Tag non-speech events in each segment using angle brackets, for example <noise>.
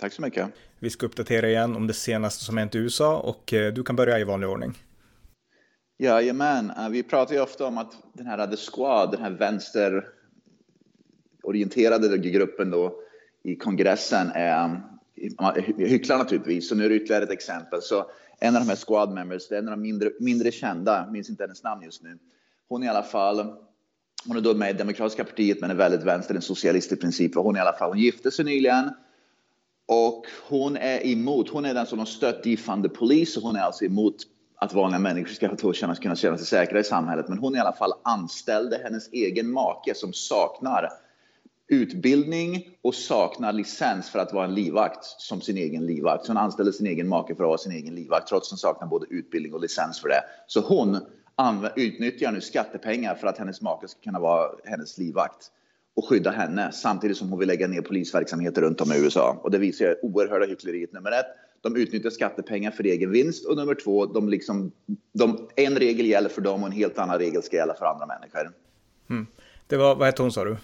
Tack så mycket. Vi ska uppdatera igen om det senaste som hänt i USA och eh, du kan börja i vanlig ordning. Jajamän, eh, vi pratar ju ofta om att den här The Squad, den här vänsterorienterade gruppen då i kongressen är hycklar naturligtvis. Så nu är det ytterligare ett exempel. Så en av de här squad members, det är en av de mindre, mindre kända, minns inte hennes namn just nu. Hon i alla fall, hon är då med i Demokratiska partiet men är väldigt vänster, en socialist i princip. Hon i alla fall, hon gifte sig nyligen och hon är emot, hon är den som har stött defund the police och hon är alltså emot att vanliga människor ska känna, kunna känna sig säkra i samhället. Men hon i alla fall anställde hennes egen make som saknar utbildning och saknar licens för att vara en livvakt som sin egen livvakt. Så hon anställde sin egen make för att vara sin egen livvakt trots att hon saknar både utbildning och licens för det. Så hon utnyttjar nu skattepengar för att hennes make ska kunna vara hennes livvakt och skydda henne samtidigt som hon vill lägga ner polisverksamheter runt om i USA. Och det visar ju oerhörda hyckleriet. Nummer ett, de utnyttjar skattepengar för egen vinst och nummer två, de liksom, de, en regel gäller för dem och en helt annan regel ska gälla för andra människor. Mm. Det var, vad hette hon sa du?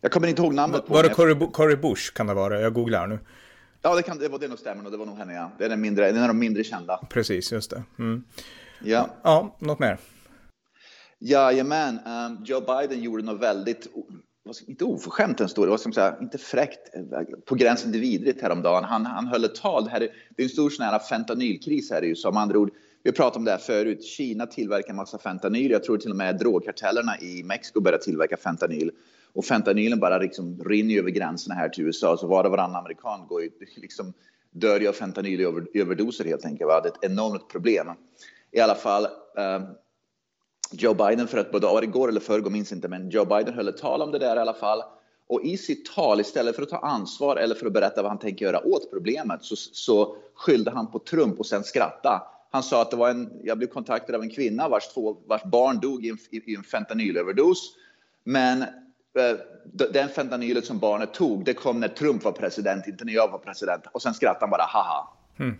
Jag kommer inte ihåg namnet på Var det Cory Bush kan det vara? Jag googlar nu. Ja, det, kan, det var det nog stämmer och det var nog henne ja. Det är den, mindre, den är de mindre kända. Precis, just det. Mm. Ja. ja, något mer? Jajamän, um, Joe Biden gjorde något väldigt inte oförskämt ens då, det var som säga, inte fräckt, eh, på gränsen till vidrigt häromdagen. Han, han höll ett tal, det, här är, det är en stor sån här fentanylkris här i USA. Med andra ord, vi har pratat om det här förut, Kina tillverkar en massa fentanyl. Jag tror till och med drogkartellerna i Mexiko börjar tillverka fentanyl. Och fentanylen bara liksom rinner över gränserna här till USA, så var och varannan amerikan går ju, <laughs> liksom, dör ju av fentanyl-överdoser helt enkelt. Va? Det är ett enormt problem. I alla fall, eh, Joe Biden för att både var igår eller förrgår, minns inte, men Joe Biden höll ett tal om det där i alla fall. Och i sitt tal, istället för att ta ansvar eller för att berätta vad han tänker göra åt problemet, så, så skyllde han på Trump och sen skratta. Han sa att det var en, jag blev kontaktad av en kvinna vars, två, vars barn dog i en, i en fentanylöverdos. Men eh, den fentanylet som barnet tog, det kom när Trump var president, inte när jag var president. Och sen skrattade han bara, haha. Mm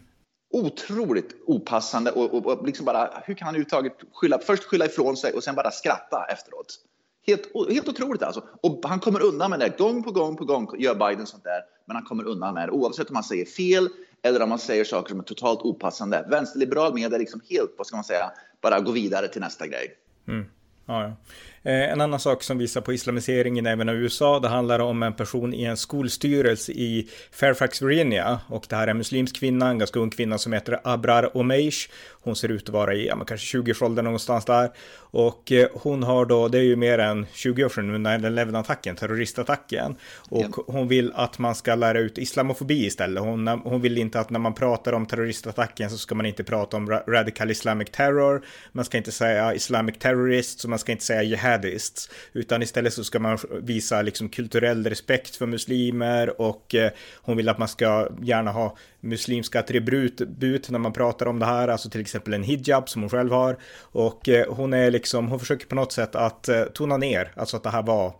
otroligt opassande och, och, och, liksom bara, hur kan han överhuvudtaget skylla, först skylla ifrån sig och sen bara skratta efteråt? Helt, helt otroligt alltså. Och han kommer undan med det. Gång på gång på gång gör Biden sånt där. Men han kommer undan med det oavsett om han säger fel eller om man säger saker som är totalt opassande. Vänsterliberal media liksom helt, vad ska man säga, bara gå vidare till nästa grej. Mm. Ja. Eh, en annan sak som visar på islamiseringen även i USA, det handlar om en person i en skolstyrelse i Fairfax, Virginia. Och det här är en muslimsk kvinna, en ganska ung kvinna som heter Abrar Omeish. Hon ser ut att vara i, ja, kanske 20-årsåldern någonstans där. Och eh, hon har då, det är ju mer än 20 år sedan, under 9-11-attacken, terroristattacken. Och ja. hon vill att man ska lära ut islamofobi istället. Hon, hon vill inte att när man pratar om terroristattacken så ska man inte prata om radical islamic terror. Man ska inte säga islamic terrorist, så man ska inte säga jihadists. Utan istället så ska man visa liksom kulturell respekt för muslimer och eh, hon vill att man ska gärna ha muslimska attribut när man pratar om det här, alltså till exempel en hijab som hon själv har. Och eh, hon är liksom, hon försöker på något sätt att eh, tona ner, alltså att det här var,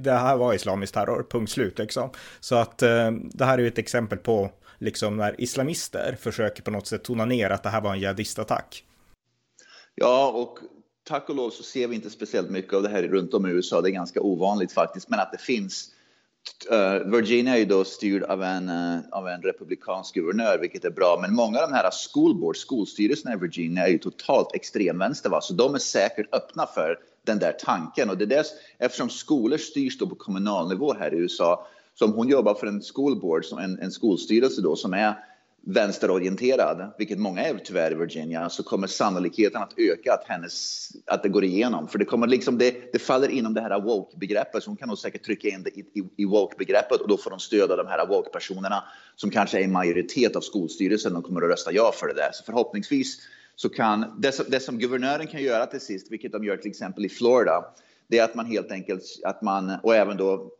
det här var islamisk terror, punkt slut liksom. Så att eh, det här är ju ett exempel på liksom när islamister försöker på något sätt tona ner att det här var en jihadistattack. Ja, och tack och lov så ser vi inte speciellt mycket av det här runt om i USA. Det är ganska ovanligt faktiskt, men att det finns Uh, Virginia är ju då styrd av en, uh, av en republikansk guvernör, vilket är bra. Men många av de här school skolstyrelserna i Virginia är ju totalt extremvänster, va? så de är säkert öppna för den där tanken. Och det är dess, eftersom skolor styrs då på kommunal nivå här i USA, som hon jobbar för en school board, som en, en skolstyrelse då, som är vänsterorienterad, vilket många är tyvärr i Virginia, så kommer sannolikheten att öka att, hennes, att det går igenom. För det, kommer liksom, det, det faller inom det här woke-begreppet, så hon kan nog säkert trycka in det i, i, i woke-begreppet och då får de stöd av de här woke-personerna som kanske är en majoritet av skolstyrelsen. De kommer att rösta ja för det där. Så förhoppningsvis så kan det som, det som guvernören kan göra till sist, vilket de gör till exempel i Florida, det är att man helt enkelt, att man, och även då,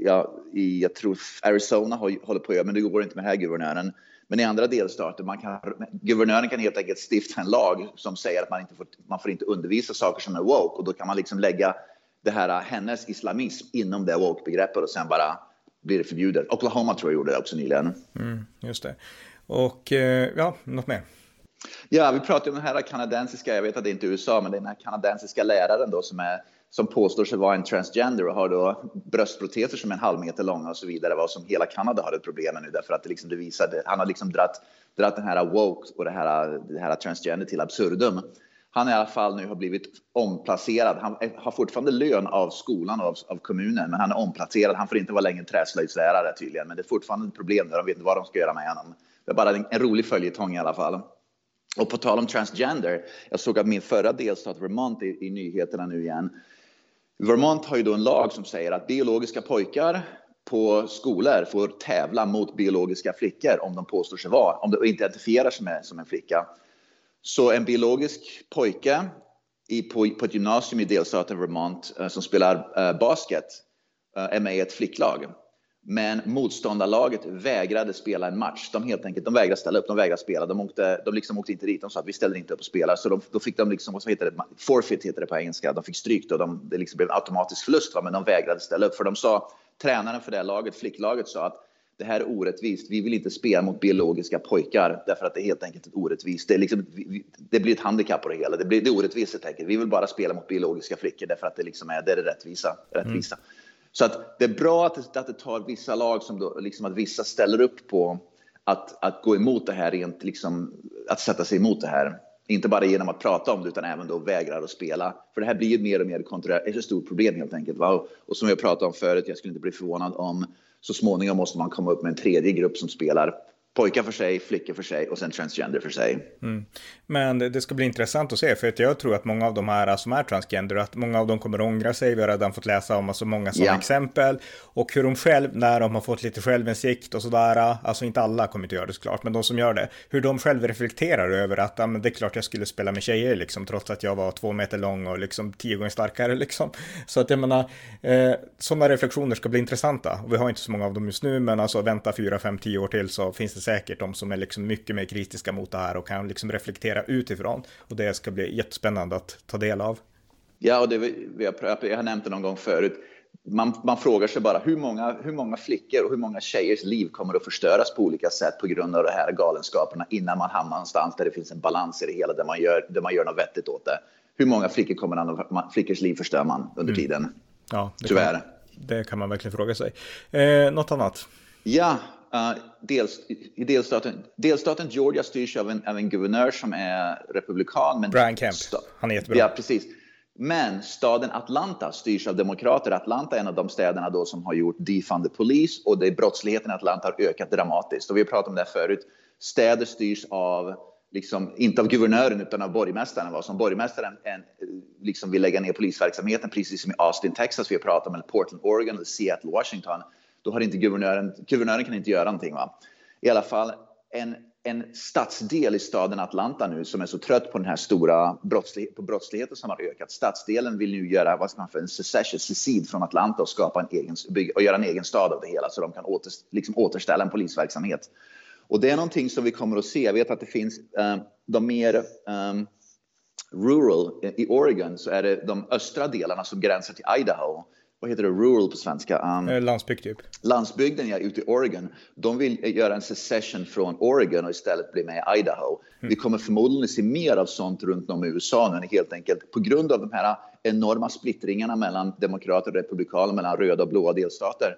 ja, i, jag tror Arizona håller på att göra, men det går inte med den här guvernören, men i andra delstater, man kan, guvernören kan helt enkelt stifta en lag som säger att man inte får, man får inte undervisa saker som är woke och då kan man liksom lägga det här, hennes islamism inom det woke-begreppet och sen bara blir det förbjudet. Oklahoma tror jag gjorde det också nyligen. Mm, just det. Och eh, ja, något mer? Ja, vi pratar om den här kanadensiska, jag vet att det inte är USA, men den här kanadensiska läraren då som, är, som påstår sig vara en transgender och har då bröstproteser som är en halv meter långa och så vidare, vad som hela Kanada har ett problem med nu därför att det, liksom, det visade, han har liksom dratt, dratt den här woke och det här, det här transgender till absurdum. Han i alla fall nu har blivit omplacerad. Han har fortfarande lön av skolan och av, av kommunen, men han är omplacerad. Han får inte vara längre träslöjdslärare tydligen, men det är fortfarande ett problem. De vet inte vad de ska göra med honom. Det är bara en, en rolig följetong i alla fall. Och på tal om transgender, jag såg att min förra delstat Vermont i, i nyheterna nu igen. Vermont har ju då en lag som säger att biologiska pojkar på skolor får tävla mot biologiska flickor om de påstår sig vara, om de identifierar sig med, som en flicka. Så en biologisk pojke i, på, på ett gymnasium i delstaten Vermont eh, som spelar eh, basket eh, är med i ett flicklag. Men motståndarlaget vägrade spela en match. De helt enkelt, de vägrade ställa upp, de vägrade spela. De, åkte, de liksom åkte inte dit. De sa att vi ställer inte upp och spelar. Så de, då fick de liksom, vad heter det, forfeit heter det på engelska. De fick stryk då. De, det liksom blev en automatisk förlust, va? men de vägrade ställa upp. För de sa, tränaren för det laget, flicklaget sa att det här är orättvist. Vi vill inte spela mot biologiska pojkar därför att det är helt enkelt orättvist. Det, är liksom, det blir ett handikapp på det hela. Det, blir, det är orättvist helt enkelt. Vi vill bara spela mot biologiska flickor därför att det, liksom är, det är det rättvisa. rättvisa. Mm. Så att det är bra att det, att det tar vissa lag som då, liksom att vissa ställer upp på att, att gå emot det här rent liksom, att sätta sig emot det här. Inte bara genom att prata om det utan även då vägrar att spela. För det här blir ju mer och mer ett stort problem helt enkelt. Va? Och som jag pratade om förut, jag skulle inte bli förvånad om så småningom måste man komma upp med en tredje grupp som spelar pojkar för sig, flickor för sig och sen transgender för sig. Mm. Men det ska bli intressant att se, för att jag tror att många av de här som är transgender, att många av dem kommer att ångra sig. Vi har redan fått läsa om alltså många sådana ja. exempel. Och hur de själv, när de har fått lite självinsikt och sådär, alltså inte alla kommer inte göra det såklart, men de som gör det, hur de själva reflekterar över att ja, men det är klart jag skulle spela med tjejer, liksom, trots att jag var två meter lång och liksom tio gånger starkare. <laughs> Liksom. Så att jag menar, eh, sådana reflektioner ska bli intressanta. Och vi har inte så många av dem just nu, men alltså vänta fyra, fem, tio år till så finns det säkert de som är liksom mycket mer kritiska mot det här och kan liksom reflektera utifrån. Och det ska bli jättespännande att ta del av. Ja, och det vi har, jag har nämnt det någon gång förut. Man, man, frågar sig bara hur många, hur många flickor och hur många tjejers liv kommer att förstöras på olika sätt på grund av de här galenskaperna innan man hamnar någonstans där det finns en balans i det hela, där man gör, där man gör något vettigt åt det. Hur många flickor kommer flickors liv förstör man under mm. tiden? Ja, det Tyvärr. Kan, det kan man verkligen fråga sig. Eh, något annat? Ja, Uh, dels, I delstaten, delstaten Georgia styrs av en, av en guvernör som är republikan. Men Brian Kemp, han är jättebra. Ja, precis. Men staden Atlanta styrs av demokrater. Atlanta är en av de städerna då som har gjort defund the police och det, brottsligheten i Atlanta har ökat dramatiskt. Och vi har pratat om det förut. Städer styrs av, liksom, inte av guvernören utan av borgmästaren. Vad som borgmästaren en, liksom vill lägga ner polisverksamheten, precis som i Austin, Texas vi har pratat om, eller Portland, Oregon, eller Seattle, Washington då har inte guvernören, guvernören kan inte göra någonting. Va? I alla fall en, en stadsdel i staden Atlanta nu som är så trött på den här stora brottslighet, på brottsligheten som har ökat. Stadsdelen vill nu göra vad ska man för en secession, secede från Atlanta och skapa en egen, och göra en egen stad av det hela så de kan åter, liksom återställa en polisverksamhet. Och det är någonting som vi kommer att se. Jag vet att det finns um, de mer um, rural i Oregon så är det de östra delarna som gränsar till Idaho vad heter det, rural på svenska? Um, Landsbygd typ. Landsbygden, ja, ute i Oregon. De vill göra en secession från Oregon och istället bli med i Idaho. Mm. Vi kommer förmodligen se mer av sånt runt om i USA nu, helt enkelt på grund av de här enorma splittringarna mellan demokrater och republikaner, mellan röda och blåa delstater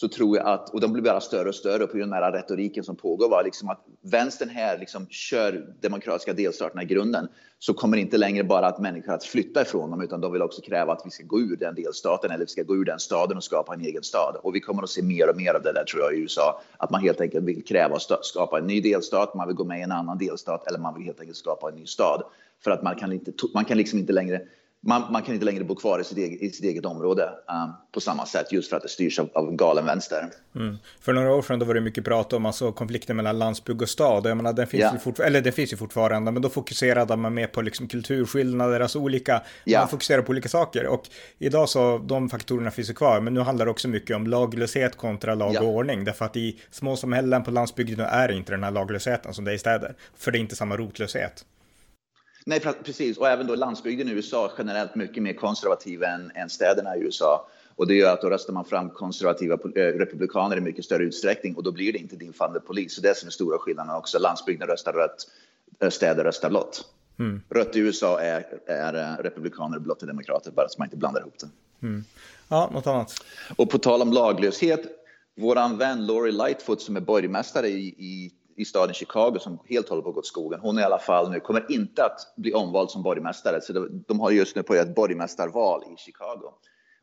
så tror jag att, och de blir bara större och större på grund av den här retoriken som pågår, var liksom att vänstern här liksom kör demokratiska delstaterna i grunden, så kommer inte längre bara att människor att flytta ifrån dem, utan de vill också kräva att vi ska gå ur den delstaten eller vi ska gå ur den staden och skapa en egen stad. Och vi kommer att se mer och mer av det där tror jag i USA, att man helt enkelt vill kräva att skapa en ny delstat, man vill gå med i en annan delstat eller man vill helt enkelt skapa en ny stad. För att man kan, inte, man kan liksom inte längre man, man, kan inte längre bo kvar i sitt eget, i sitt eget område um, på samma sätt just för att det styrs av, av galen vänster. Mm. För några år sedan då var det mycket prat om alltså, konflikten mellan landsbygd och stad. Jag menar, den finns, yeah. ju eller det finns ju fortfarande, men då fokuserade man mer på liksom, kulturskillnader, alltså olika, yeah. man fokuserar på olika saker. Och idag så, de faktorerna finns ju kvar, men nu handlar det också mycket om laglöshet kontra lag yeah. och ordning. Därför att i små samhällen på landsbygden är det inte den här laglösheten som det är i städer. För det är inte samma rotlöshet. Nej, precis. Och även då landsbygden i USA generellt mycket mer konservativ än, än städerna i USA. Och det gör att då röstar man fram konservativa eh, republikaner i mycket större utsträckning och då blir det inte din fan polis. Så det är som är stora skillnaden också. Landsbygden röstar rött, eh, städer röstar blått. Mm. Rött i USA är, är eh, republikaner, blått är demokrater, bara så man inte blandar ihop det. Mm. Ja, något annat? Och på tal om laglöshet, våran vän Lori Lightfoot som är borgmästare i, i i staden Chicago som helt håller på att gå åt skogen. Hon är i alla fall nu, kommer inte att bli omvald som borgmästare. Så de har just nu på ett borgmästarval i Chicago.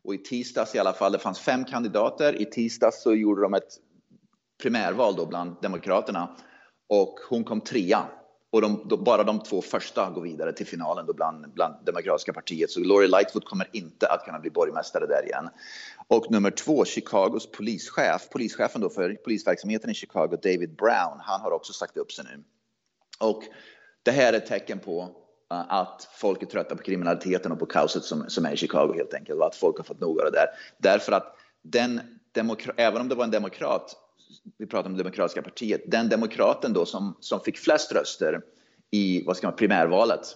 Och i tisdags i alla fall, det fanns fem kandidater. I tisdags så gjorde de ett primärval då bland Demokraterna. Och hon kom trea. Och de, då, bara de två första går vidare till finalen då bland, bland Demokratiska partiet. Så Lori Lightfoot kommer inte att kunna bli borgmästare där igen. Och nummer två, Chicagos polischef, polischefen då för polisverksamheten i Chicago, David Brown, han har också sagt upp sig nu. Och det här är ett tecken på eh, att folk är trötta på kriminaliteten och på kaoset som, som är i Chicago helt enkelt och att folk har fått nog av det där. Därför att den även om det var en demokrat, vi pratar om det demokratiska partiet, den demokraten då som, som fick flest röster i vad ska man, primärvalet,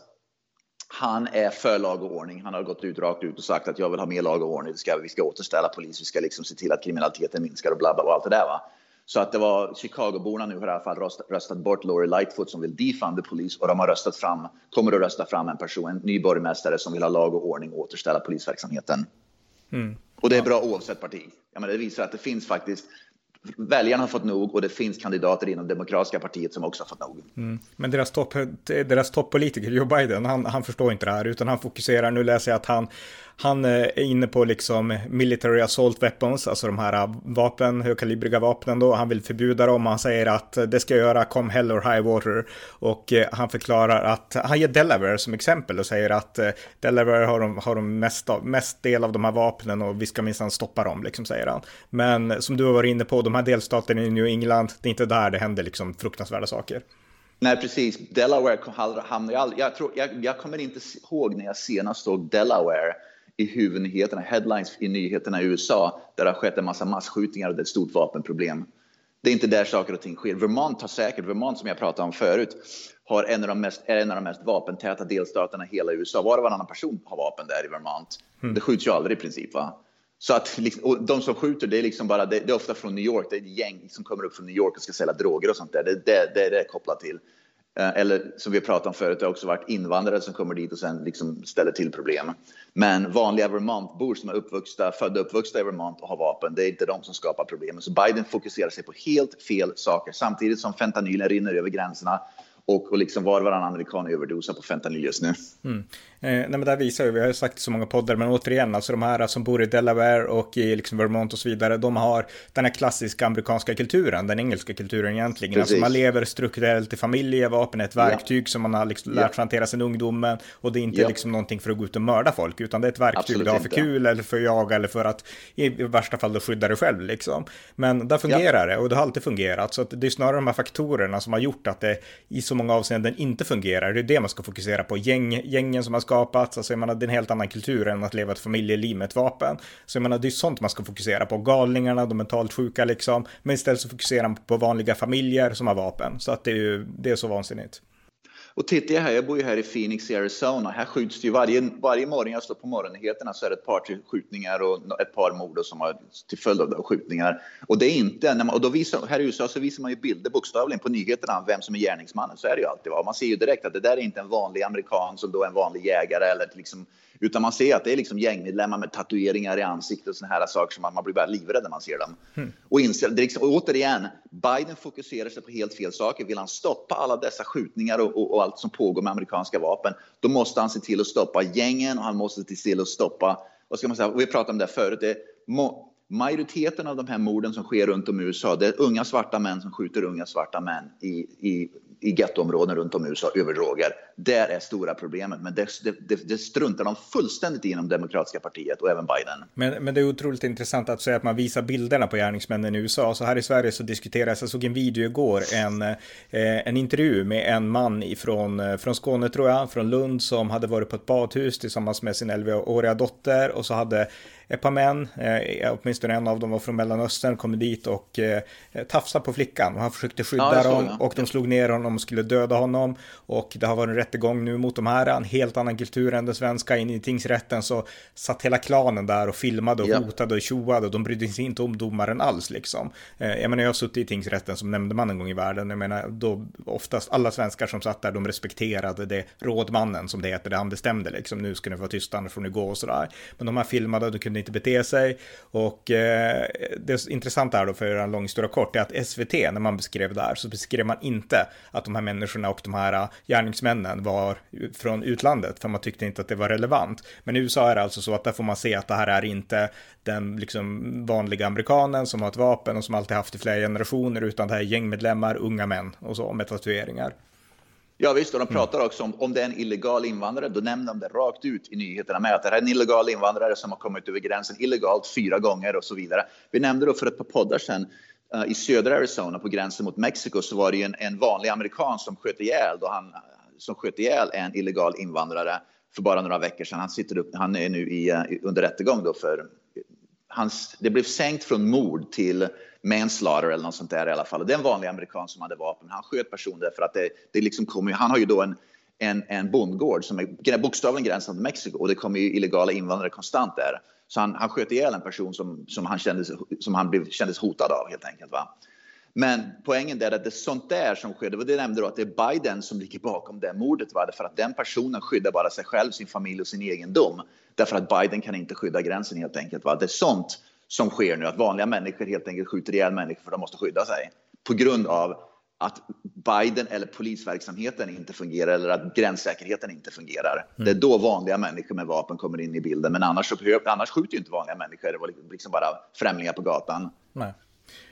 han är för lag och ordning. Han har gått ut rakt ut och sagt att jag vill ha mer lag och ordning. Vi ska, vi ska återställa polis, vi ska liksom se till att kriminaliteten minskar och bla bla och allt det där. Va? Så att det var Chicagoborna nu har i alla fall röstat, röstat bort Lori Lightfoot som vill defunda polis och de har röstat fram, kommer att rösta fram en person, en ny borgmästare som vill ha lag och ordning och återställa polisverksamheten. Mm. Och det är bra oavsett parti. Jag menar, det visar att det finns faktiskt väljarna har fått nog och det finns kandidater inom demokratiska partiet som också har fått nog. Mm. Men deras, topp, deras toppolitiker, Joe Biden, han, han förstår inte det här utan han fokuserar, nu läser jag att han, han eh, är inne på liksom military assault weapons, alltså de här eh, vapen, högkalibriga vapnen då. Han vill förbjuda dem. Han säger att eh, det ska göra come hell or high water. Och han förklarar att, han ger Delaware som exempel och säger att Delaware har de, har de mest, av, mest del av de här vapnen och vi ska minsann stoppa dem, liksom säger han. Men som du har varit inne på, de här delstaterna i New England, det är inte där det händer liksom fruktansvärda saker. Nej, precis. Delaware hamnar jag, jag, tror, jag, jag kommer inte ihåg när jag senast såg Delaware i huvudnyheterna, headlines i nyheterna i USA, där det har skett en massa massskjutningar och det är ett stort vapenproblem. Det är inte där saker och ting sker. Vermont har säkert, Vermont som jag pratade om förut, har en av de mest, är en av de mest vapentäta delstaterna i hela USA. Var och varannan person har vapen där i Vermont. Mm. Det skjuts ju aldrig i princip. Va? Så att liksom, de som skjuter, det är liksom bara, det, är ofta från New York. Det är ett gäng som kommer upp från New York och ska sälja droger och sånt där. Det, det, det är det kopplat till. Eh, eller som vi pratade om förut, det har också varit invandrare som kommer dit och sen liksom ställer till problem. Men vanliga Vermontbor som är uppvuxna, födda och uppvuxna i Vermont och har vapen, det är inte de som skapar problemen. Så Biden fokuserar sig på helt fel saker samtidigt som fentanylen rinner över gränserna och, och liksom var och varannan amerikan överdosar på fentanyl just nu. Mm. Eh, nej men det här visar ju, vi har ju sagt så många poddar, men återigen, alltså de här som bor i Delaware och i liksom Vermont och så vidare, de har den här klassiska amerikanska kulturen, den engelska kulturen egentligen. Precis. Alltså man lever strukturellt i familjer, vapen är ett verktyg ja. som man har liksom lärt ja. hantera sedan ungdomen och det är inte ja. liksom någonting för att gå ut och mörda folk, utan det är ett verktyg Absolut du har för inte. kul eller för att jaga eller för att i värsta fall då skydda dig själv liksom. Men där fungerar det och det har alltid fungerat, så att det är snarare de här faktorerna som har gjort att det i så många avseenden inte fungerar. Det är det man ska fokusera på, Gäng, gängen som har skapats. Alltså jag menar, det är en helt annan kultur än att leva ett familjeliv med ett vapen. Så jag menar, det är sånt man ska fokusera på. Galningarna, de mentalt sjuka liksom. Men istället så fokuserar man på vanliga familjer som har vapen. Så att det är ju, det är så vansinnigt. Och tittar jag här, jag bor ju här i Phoenix i Arizona. Här skjuts det ju varje, varje morgon jag slår på morgonnyheterna så är det ett par skjutningar och ett par mord som har till följd av skjutningar. Och det är inte, när man, och då visar, här i USA så visar man ju bilder bokstavligen på nyheterna vem som är gärningsmannen. Så är det ju alltid. Va? Man ser ju direkt att det där är inte en vanlig amerikan som då är en vanlig jägare eller liksom utan man ser att det är liksom gängmedlemmar med tatueringar i ansiktet och såna här saker som man, man blir bara livrädd när man ser dem. Mm. Och, inser, det liksom, och återigen, Biden fokuserar sig på helt fel saker. Vill han stoppa alla dessa skjutningar och, och, och allt som pågår med amerikanska vapen, då måste han se till att stoppa gängen och han måste se till att stoppa, vad ska man säga, vi pratade om det förut, det må, majoriteten av de här morden som sker runt om i USA, det är unga svarta män som skjuter unga svarta män i, i i gettoområden runt om i USA över droger. Där är stora problemet, men det, det, det struntar de fullständigt inom Demokratiska partiet och även Biden. Men, men det är otroligt intressant att säga att man visar bilderna på gärningsmännen i USA. Så här i Sverige så diskuteras, jag såg en video igår, en, eh, en intervju med en man ifrån, eh, från Skåne tror jag, från Lund som hade varit på ett badhus tillsammans med sin 11-åriga dotter och så hade ett par män, eh, åtminstone en av dem var från Mellanöstern, kom dit och eh, tafsade på flickan. Och han försökte skydda ja, dem och de slog ner honom och skulle döda honom. Och det har varit en rättegång nu mot de här, en helt annan kultur än den svenska. In i tingsrätten så satt hela klanen där och filmade och yep. hotade och tjoade och de brydde sig inte om domaren alls liksom. Eh, jag menar, jag har suttit i tingsrätten som nämndeman en gång i världen. Jag menar, då oftast alla svenskar som satt där, de respekterade det rådmannen som det heter, det han bestämde liksom. Nu ska ni vara tysta, annars får ni gå och sådär. Men de här filmade, och de kunde inte bete sig. Och eh, det intressanta är då, för att göra en lång historia kort, är att SVT, när man beskrev det här, så beskrev man inte att de här människorna och de här gärningsmännen var från utlandet, för man tyckte inte att det var relevant. Men i USA är det alltså så att där får man se att det här är inte den liksom vanliga amerikanen som har ett vapen och som alltid haft i flera generationer, utan det här är gängmedlemmar, unga män och så med tatueringar. Ja visst, och de pratar också om om det är en illegal invandrare, då nämner de det rakt ut i nyheterna med att det här är en illegal invandrare som har kommit över gränsen illegalt fyra gånger och så vidare. Vi nämnde då för ett par poddar sedan uh, i södra Arizona på gränsen mot Mexiko så var det en, en vanlig amerikan som sköt ihjäl då han som sköt ihjäl en illegal invandrare för bara några veckor sedan. Han sitter upp, han är nu i, eh, under rättegång då för hans, det blev sänkt från mord till manslaughter eller något sånt där i alla fall. Och det är en vanlig amerikan som hade vapen. Han sköt personer för att det, det liksom kommer han har ju då en, en, en bondgård som är bokstavligen gränsande till Mexiko och det kommer ju illegala invandrare konstant där. Så han, han sköt ihjäl en person som, som han, kändes, som han blev, kändes hotad av helt enkelt. Va? Men poängen är att det är sånt där som sker, det nämnde då att det är Biden som ligger bakom det mordet. Va? För att den personen skyddar bara sig själv, sin familj och sin egendom. Därför att Biden kan inte skydda gränsen helt enkelt. Va? Det är sånt som sker nu, att vanliga människor helt enkelt skjuter ihjäl människor för de måste skydda sig. På grund av att Biden eller polisverksamheten inte fungerar eller att gränssäkerheten inte fungerar. Mm. Det är då vanliga människor med vapen kommer in i bilden. Men annars, annars skjuter ju inte vanliga människor, det var liksom bara främlingar på gatan. Nej,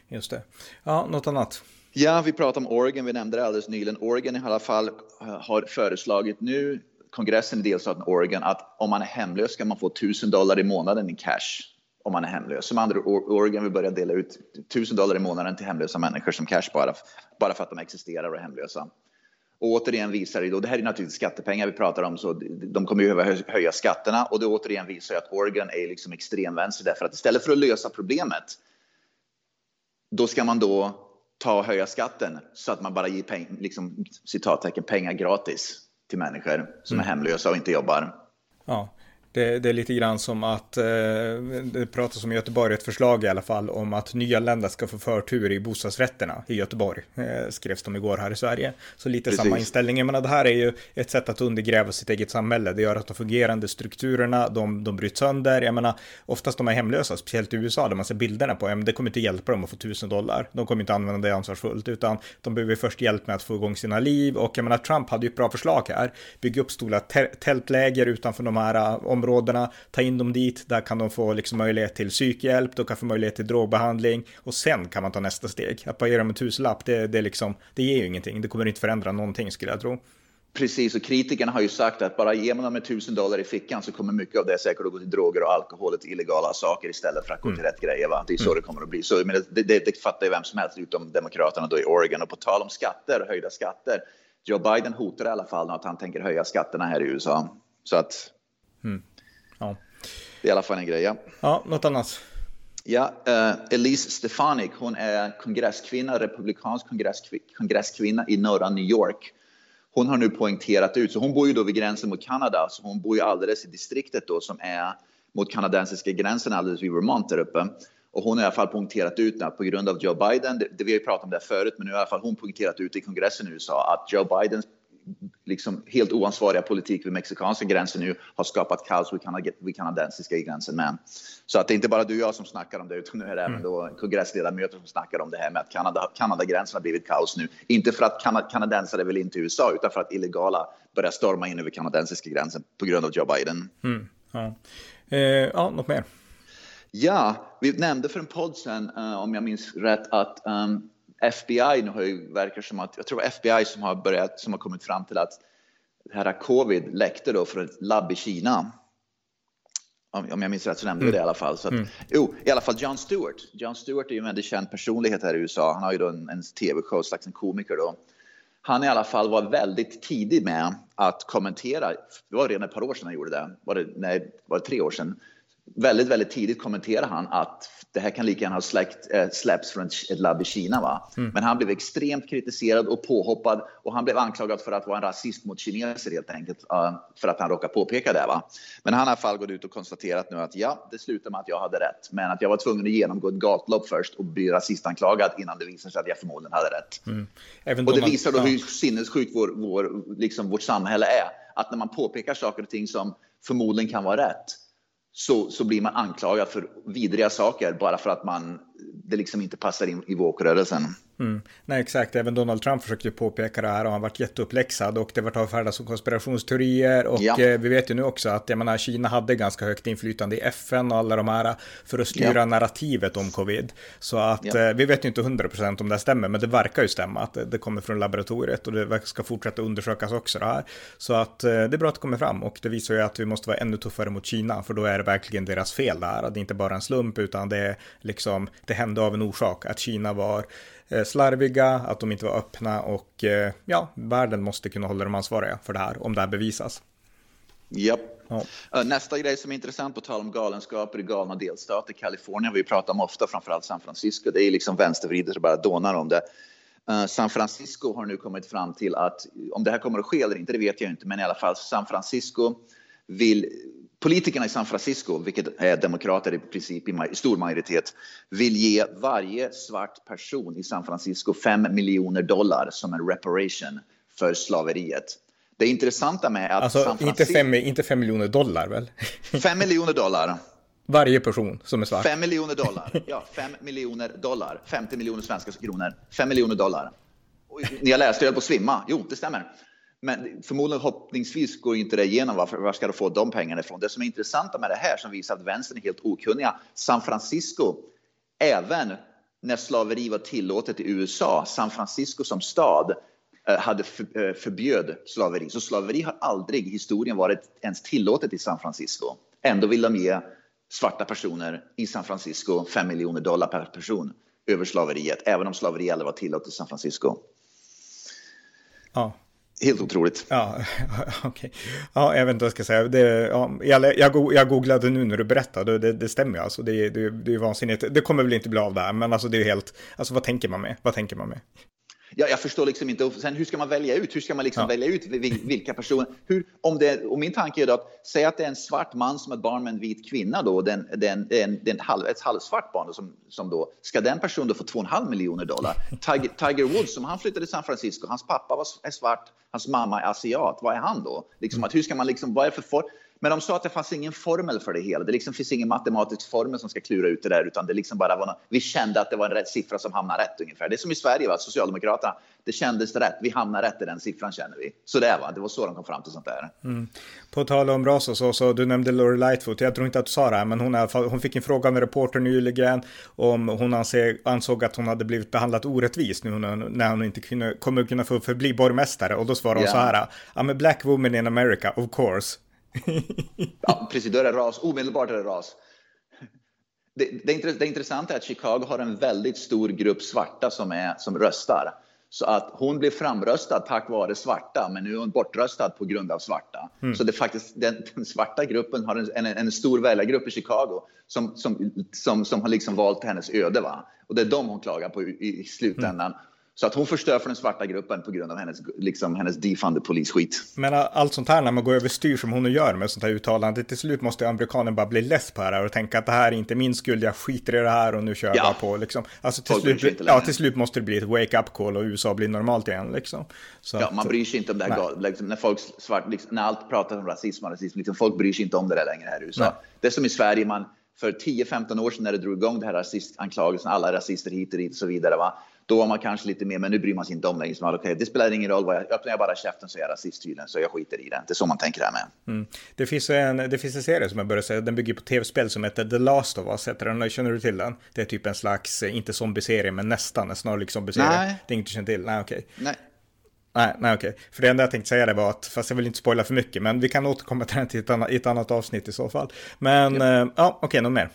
just det. Ja, något annat? Ja, vi pratade om Oregon, vi nämnde det alldeles nyligen. Oregon i alla fall eh, har föreslagit nu, kongressen i delstaten Oregon, att om man är hemlös ska man få 1000 dollar i månaden i cash om man är hemlös. Som andra Oregon vill börja dela ut 1000 dollar i månaden till hemlösa människor som cash bara, bara för att de existerar och är hemlösa. Och återigen visar det då, det här är naturligtvis skattepengar vi pratar om, så de kommer ju behöva höja skatterna och det återigen visar att Oregon är liksom extremvänster därför att istället för att lösa problemet, då ska man då ta och höja skatten så att man bara ger peng, liksom, citattecken, pengar gratis till människor som mm. är hemlösa och inte jobbar. Ja, det, det, är lite grann som att eh, det pratas om i Göteborg, ett förslag i alla fall, om att nyanlända ska få förtur i bostadsrätterna i Göteborg. Eh, skrevs de igår här i Sverige. Så lite Precis. samma inställning. Jag menar, det här är ju ett sätt att undergräva sitt eget samhälle. Det gör att de fungerande strukturerna, de, de bryts sönder. Jag menar, oftast de är hemlösa, speciellt i USA, där man ser bilderna på, ja, men det kommer inte hjälpa dem att få tusen dollar. De kommer inte använda det ansvarsfullt, utan de behöver först hjälp med att få igång sina liv. Och jag menar, Trump hade ju ett bra förslag här. Bygga upp stora tältläger utanför de här områdena, ta in dem dit, där kan de få liksom möjlighet till psykhjälp, de kan få möjlighet till drogbehandling och sen kan man ta nästa steg. Att bara ge dem en tusenlapp, det, det, liksom, det ger ju ingenting, det kommer inte förändra någonting skulle jag tro. Precis, och kritikerna har ju sagt att bara ger man dem en tusen dollar i fickan så kommer mycket av det säkert att gå till droger och alkohol och illegala saker istället för att gå till mm. rätt grejer. Va? Det är så mm. det kommer att bli. Så, men det, det, det fattar ju vem som helst utom Demokraterna då i Oregon. Och på tal om skatter, höjda skatter. Joe Biden hotar i alla fall att han tänker höja skatterna här i USA. Så att mm. Ja. Det är i alla fall en grej, ja. Ja, något annat? Ja, uh, Elise Stefanik, hon är kongresskvinna, republikansk kongresskvinna i norra New York. Hon har nu poängterat ut, så hon bor ju då vid gränsen mot Kanada, så hon bor ju alldeles i distriktet då som är mot kanadensiska gränsen alldeles vid Vermont där uppe. Och hon har i alla fall poängterat ut att på grund av Joe Biden, det, det vi har ju pratat om det förut, men nu har i alla fall hon poängterat ut i kongressen i USA att Joe Bidens liksom helt oansvariga politik vid mexikanska gränsen nu har skapat kaos vid, kanadensiska gränsen med. Så att det är inte bara du och jag som snackar om det, utan nu är det mm. även då kongressledamöter som snackar om det här med att Kanada, Kanadagränsen har blivit kaos nu. Inte för att kanad, kanadensare vill in till USA, utan för att illegala börjar storma in över kanadensiska gränsen på grund av Joe Biden. Mm. Ja. Eh, ja, något mer? Ja, vi nämnde för en podd sen, uh, om jag minns rätt, att um, FBI nu har ju, verkar som att, jag tror FBI som har börjat, som har kommit fram till att det här covid läckte då från ett labb i Kina. Om jag minns rätt så nämnde vi det i alla fall. Så att, mm. Jo, i alla fall John Stewart. John Stewart är ju en väldigt känd personlighet här i USA. Han har ju då en, en tv-show, slags en komiker då. Han i alla fall var väldigt tidig med att kommentera. Det var redan ett par år sedan han gjorde det. Var det, nej, var det tre år sedan? Väldigt, väldigt tidigt kommenterade han att det här kan lika gärna ha släckt, äh, släppts från ett labb i Kina. Va? Mm. Men han blev extremt kritiserad och påhoppad och han blev anklagad för att vara en rasist mot kineser helt enkelt. Uh, för att han råkade påpeka det. Va? Men han har i alla fall gått ut och konstaterat nu att ja, det slutade med att jag hade rätt. Men att jag var tvungen att genomgå ett gatlopp först och bli rasistanklagad innan det visade sig att jag förmodligen hade rätt. Mm. och det visar då hur sinnessjukt vår, vår, liksom vårt samhälle är. Att när man påpekar saker och ting som förmodligen kan vara rätt så, så blir man anklagad för vidriga saker bara för att man, det liksom inte passar in i woke-rörelsen. Mm. Nej, exakt. Även Donald Trump försökte påpeka det här och han varit jätteuppläxad och det var avfärdat som konspirationsteorier och ja. eh, vi vet ju nu också att jag menar, Kina hade ganska högt inflytande i FN och alla de här för att styra ja. narrativet om covid. Så att ja. eh, vi vet ju inte 100% om det stämmer, men det verkar ju stämma att det kommer från laboratoriet och det ska fortsätta undersökas också det här. Så att eh, det är bra att det kommer fram och det visar ju att vi måste vara ännu tuffare mot Kina för då är det verkligen deras fel där. Det är inte bara en slump utan det är liksom, det hände av en orsak att Kina var slarviga, att de inte var öppna och eh, ja, världen måste kunna hålla dem ansvariga för det här om det här bevisas. Japp. Ja. Eh, nästa grej som är intressant på tal om galenskaper i galna delstater, Kalifornien, vi pratar om ofta, framförallt San Francisco, det är liksom vänstervridet och bara dånar om det. San Francisco har nu kommit fram till att, om det här kommer att ske eller inte, det vet jag inte, men i alla fall San Francisco vill Politikerna i San Francisco, vilket är demokrater i princip i stor majoritet, vill ge varje svart person i San Francisco 5 miljoner dollar som en reparation för slaveriet. Det intressanta med att alltså, San Francisco... Inte fem, inte fem miljoner dollar väl? <laughs> 5 miljoner dollar. Varje person som är svart? 5 miljoner dollar. Ja, 5 miljoner dollar. 50 miljoner svenska kronor. 5 miljoner dollar. Ni har läst, jag på svimma. Jo, det stämmer. Men förmodligen hoppningsvis går inte det igenom. Varför, var ska du få de pengarna ifrån? Det som är intressant med det här som visar att vänstern är helt okunniga. San Francisco, även när slaveri var tillåtet i USA, San Francisco som stad eh, hade för, eh, förbjöd slaveri. Så slaveri har aldrig i historien varit ens tillåtet i San Francisco. Ändå vill de ge svarta personer i San Francisco 5 miljoner dollar per person över slaveriet, även om slaveri aldrig var tillåtet i San Francisco. Ja, Helt otroligt. Ja, <laughs> okej. Okay. Ja, jag vet inte vad jag ska säga. Det, ja, jag, jag, googlade nu när du berättade, det, det stämmer ju alltså. Det, det, det är vansinnigt. Det kommer väl inte bli av där, men alltså det är helt, alltså vad tänker man med? Vad tänker man med? Ja, jag förstår liksom inte. Sen hur ska man välja ut? Hur ska man liksom ja. välja ut vilka personer? Hur, om det, och min tanke är då att säga att det är en svart man som är ett barn med en vit kvinna då, den, den, den, den halv, ett halvsvart barn då, som, som då, ska den personen då få 2,5 miljoner dollar? Tiger, Tiger Woods, som han flyttade till San Francisco, hans pappa var, är svart, hans mamma är asiat. Vad är han då? Liksom, att hur ska man liksom, vad är för for, men de sa att det fanns ingen formel för det hela. Det liksom finns ingen matematisk formel som ska klura ut det där, utan det liksom bara var något, vi kände att det var en rätt siffra som hamnade rätt ungefär. Det är som i Sverige, va? Socialdemokraterna. Det kändes rätt. Vi hamnar rätt i den siffran känner vi. Så det var, det var så de kom fram till sånt där. Mm. På tal om ras och så, så du nämnde Lori Lightfoot. Jag tror inte att du sa det här, men hon, hon fick en fråga av en reporter nyligen om hon anser, ansåg att hon hade blivit behandlat orättvist nu när hon inte kunde, kommer kunna få förbli borgmästare. Och då svarade hon yeah. så här. I'm a black woman in America, of course ja, precis. Då är det ras. Omedelbart är det ras. Det, det, det intressanta är att Chicago har en väldigt stor grupp svarta som, är, som röstar. Så att hon blev framröstad tack vare svarta, men nu är hon bortröstad på grund av svarta. Mm. Så det faktiskt, den, den, svarta gruppen har en, en, en stor väljargrupp i Chicago som, som, som, som har liksom valt hennes öde. Va? Och det är dem hon klagar på i, i slutändan. Mm. Så att hon förstör för den svarta gruppen på grund av hennes, liksom, hennes defunded polisskit. Men allt sånt här när man går överstyr som hon nu gör med sånt här uttalande, till slut måste amerikanen bara bli less på det här och tänka att det här är inte min skuld, jag skiter i det här och nu kör jag ja. bara på liksom. Alltså till slut, ja, till slut måste det bli ett wake-up call och USA blir normalt igen liksom. Så ja, man bryr sig inte om det här, liksom, när folk svart, liksom, när allt pratar om rasism och rasism, liksom, folk bryr sig inte om det där längre här i USA. Nej. Det är som i Sverige, man, för 10-15 år sedan när det drog igång det här rasistanklagelsen, alla rasister hit och dit och så vidare. Va? Då var man kanske lite mer, men nu bryr man sig inte om längre. Okej, okay, det spelar ingen roll, vad jag, öppnar jag bara käften så är jag rasist tydligen, så jag skiter i det. Det är så man tänker här med. Mm. Det, finns en, det finns en serie som jag började säga, den bygger på tv-spel som heter The Last of Us, heter den, känner du till den? Det är typ en slags, eh, inte zombie-serie, men nästan en snarlik zombie-serie. Nej. Det är inget du känner till? Nej, okej. Okay. Nej. Nej, nej okej. För det enda jag tänkte säga det var att, fast jag vill inte spoila för mycket, men vi kan återkomma till den till ett annat, ett annat avsnitt i så fall. Men, ja, uh, ja okej, okay, något mer?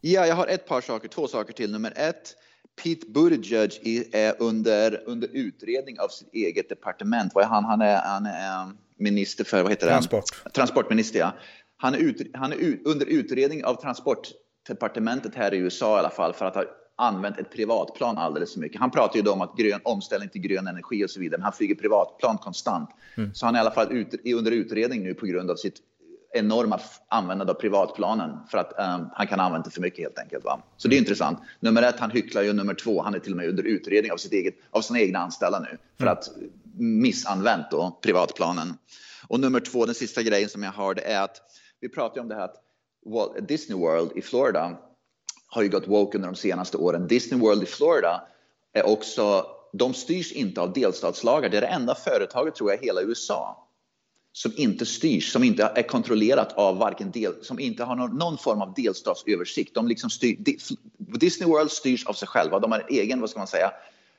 Ja, jag har ett par saker, två saker till. Nummer ett, Pete Buttigieg är under, under utredning av sitt eget departement. Vad är han? Han är, han är minister för, vad heter Transport. det? Transportminister. Ja. Han är, ut, han är ut, under utredning av transportdepartementet här i USA i alla fall för att ha använt ett privatplan alldeles för mycket. Han pratar ju om att grön omställning till grön energi och så vidare, men han flyger privatplan konstant. Mm. Så han är i alla fall ut, under utredning nu på grund av sitt enorma användande av privatplanen för att um, han kan använda det för mycket helt enkelt. Va? Så det är intressant. Nummer ett, han hycklar ju. Nummer två, han är till och med under utredning av, sitt eget, av sina egna anställda nu för mm. att missanvänt då privatplanen. Och nummer två, den sista grejen som jag har, det är att vi pratar om det här att Disney World i Florida har ju gått woke under de senaste åren. Disney World i Florida är också, de styrs inte av delstatslagar. Det är det enda företaget tror jag i hela USA som inte styrs, som inte är kontrollerat av varken del, som inte har någon, någon form av delstatsöversikt. De liksom styr, Disney World styrs av sig själva. De har en egen, vad ska man säga,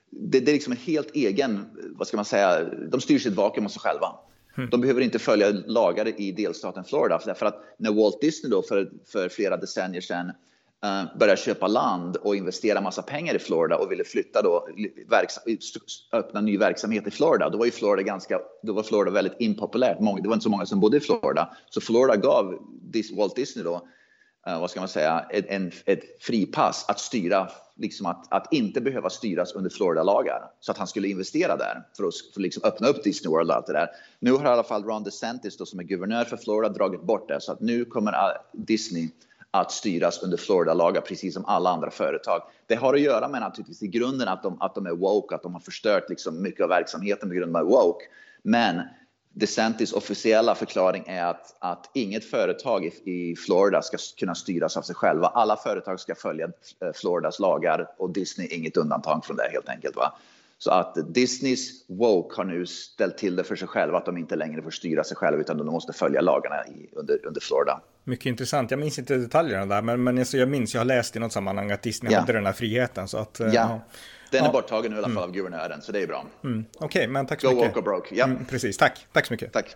det, det är liksom en helt egen, vad ska man säga, de styr sitt vakuum av sig själva. Mm. De behöver inte följa lagar i delstaten Florida. För att när Walt Disney då för, för flera decennier sedan Eh, började köpa land och investera massa pengar i Florida och ville flytta då, öppna ny verksamhet i Florida. Då var ju Florida ganska, då var Florida väldigt impopulärt. Många, det var inte så många som bodde i Florida. Så Florida gav Walt Disney då, eh, vad ska man säga, ett, en, ett fripass att styra, liksom att, att inte behöva styras under Florida-lagar. Så att han skulle investera där för att, för att liksom öppna upp Disney World och allt det där. Nu har i alla fall Ron DeSantis då, som är guvernör för Florida dragit bort det så att nu kommer Disney att styras under Florida-lagar precis som alla andra företag. Det har att göra med naturligtvis i grunden att de, att de är woke, att de har förstört liksom mycket av verksamheten på grund av woke. Men DeSantis officiella förklaring är att, att inget företag i, i Florida ska kunna styras av sig själva. Alla företag ska följa eh, Floridas lagar och Disney är inget undantag från det helt enkelt. Va? Så att Disneys woke har nu ställt till det för sig själva att de inte längre får styra sig själva utan de måste följa lagarna i, under, under Florida. Mycket intressant. Jag minns inte detaljerna där, men, men alltså jag minns, jag har läst i något sammanhang att Disney ja. hade den här friheten. Så att, eh, ja. ja. Den är ja. borttagen nu i alla fall mm. av guvernören, så det är bra. Mm. Okej, okay, men tack så Go mycket. Go woke or broke. Ja. Mm, precis, tack. Tack så mycket. Tack.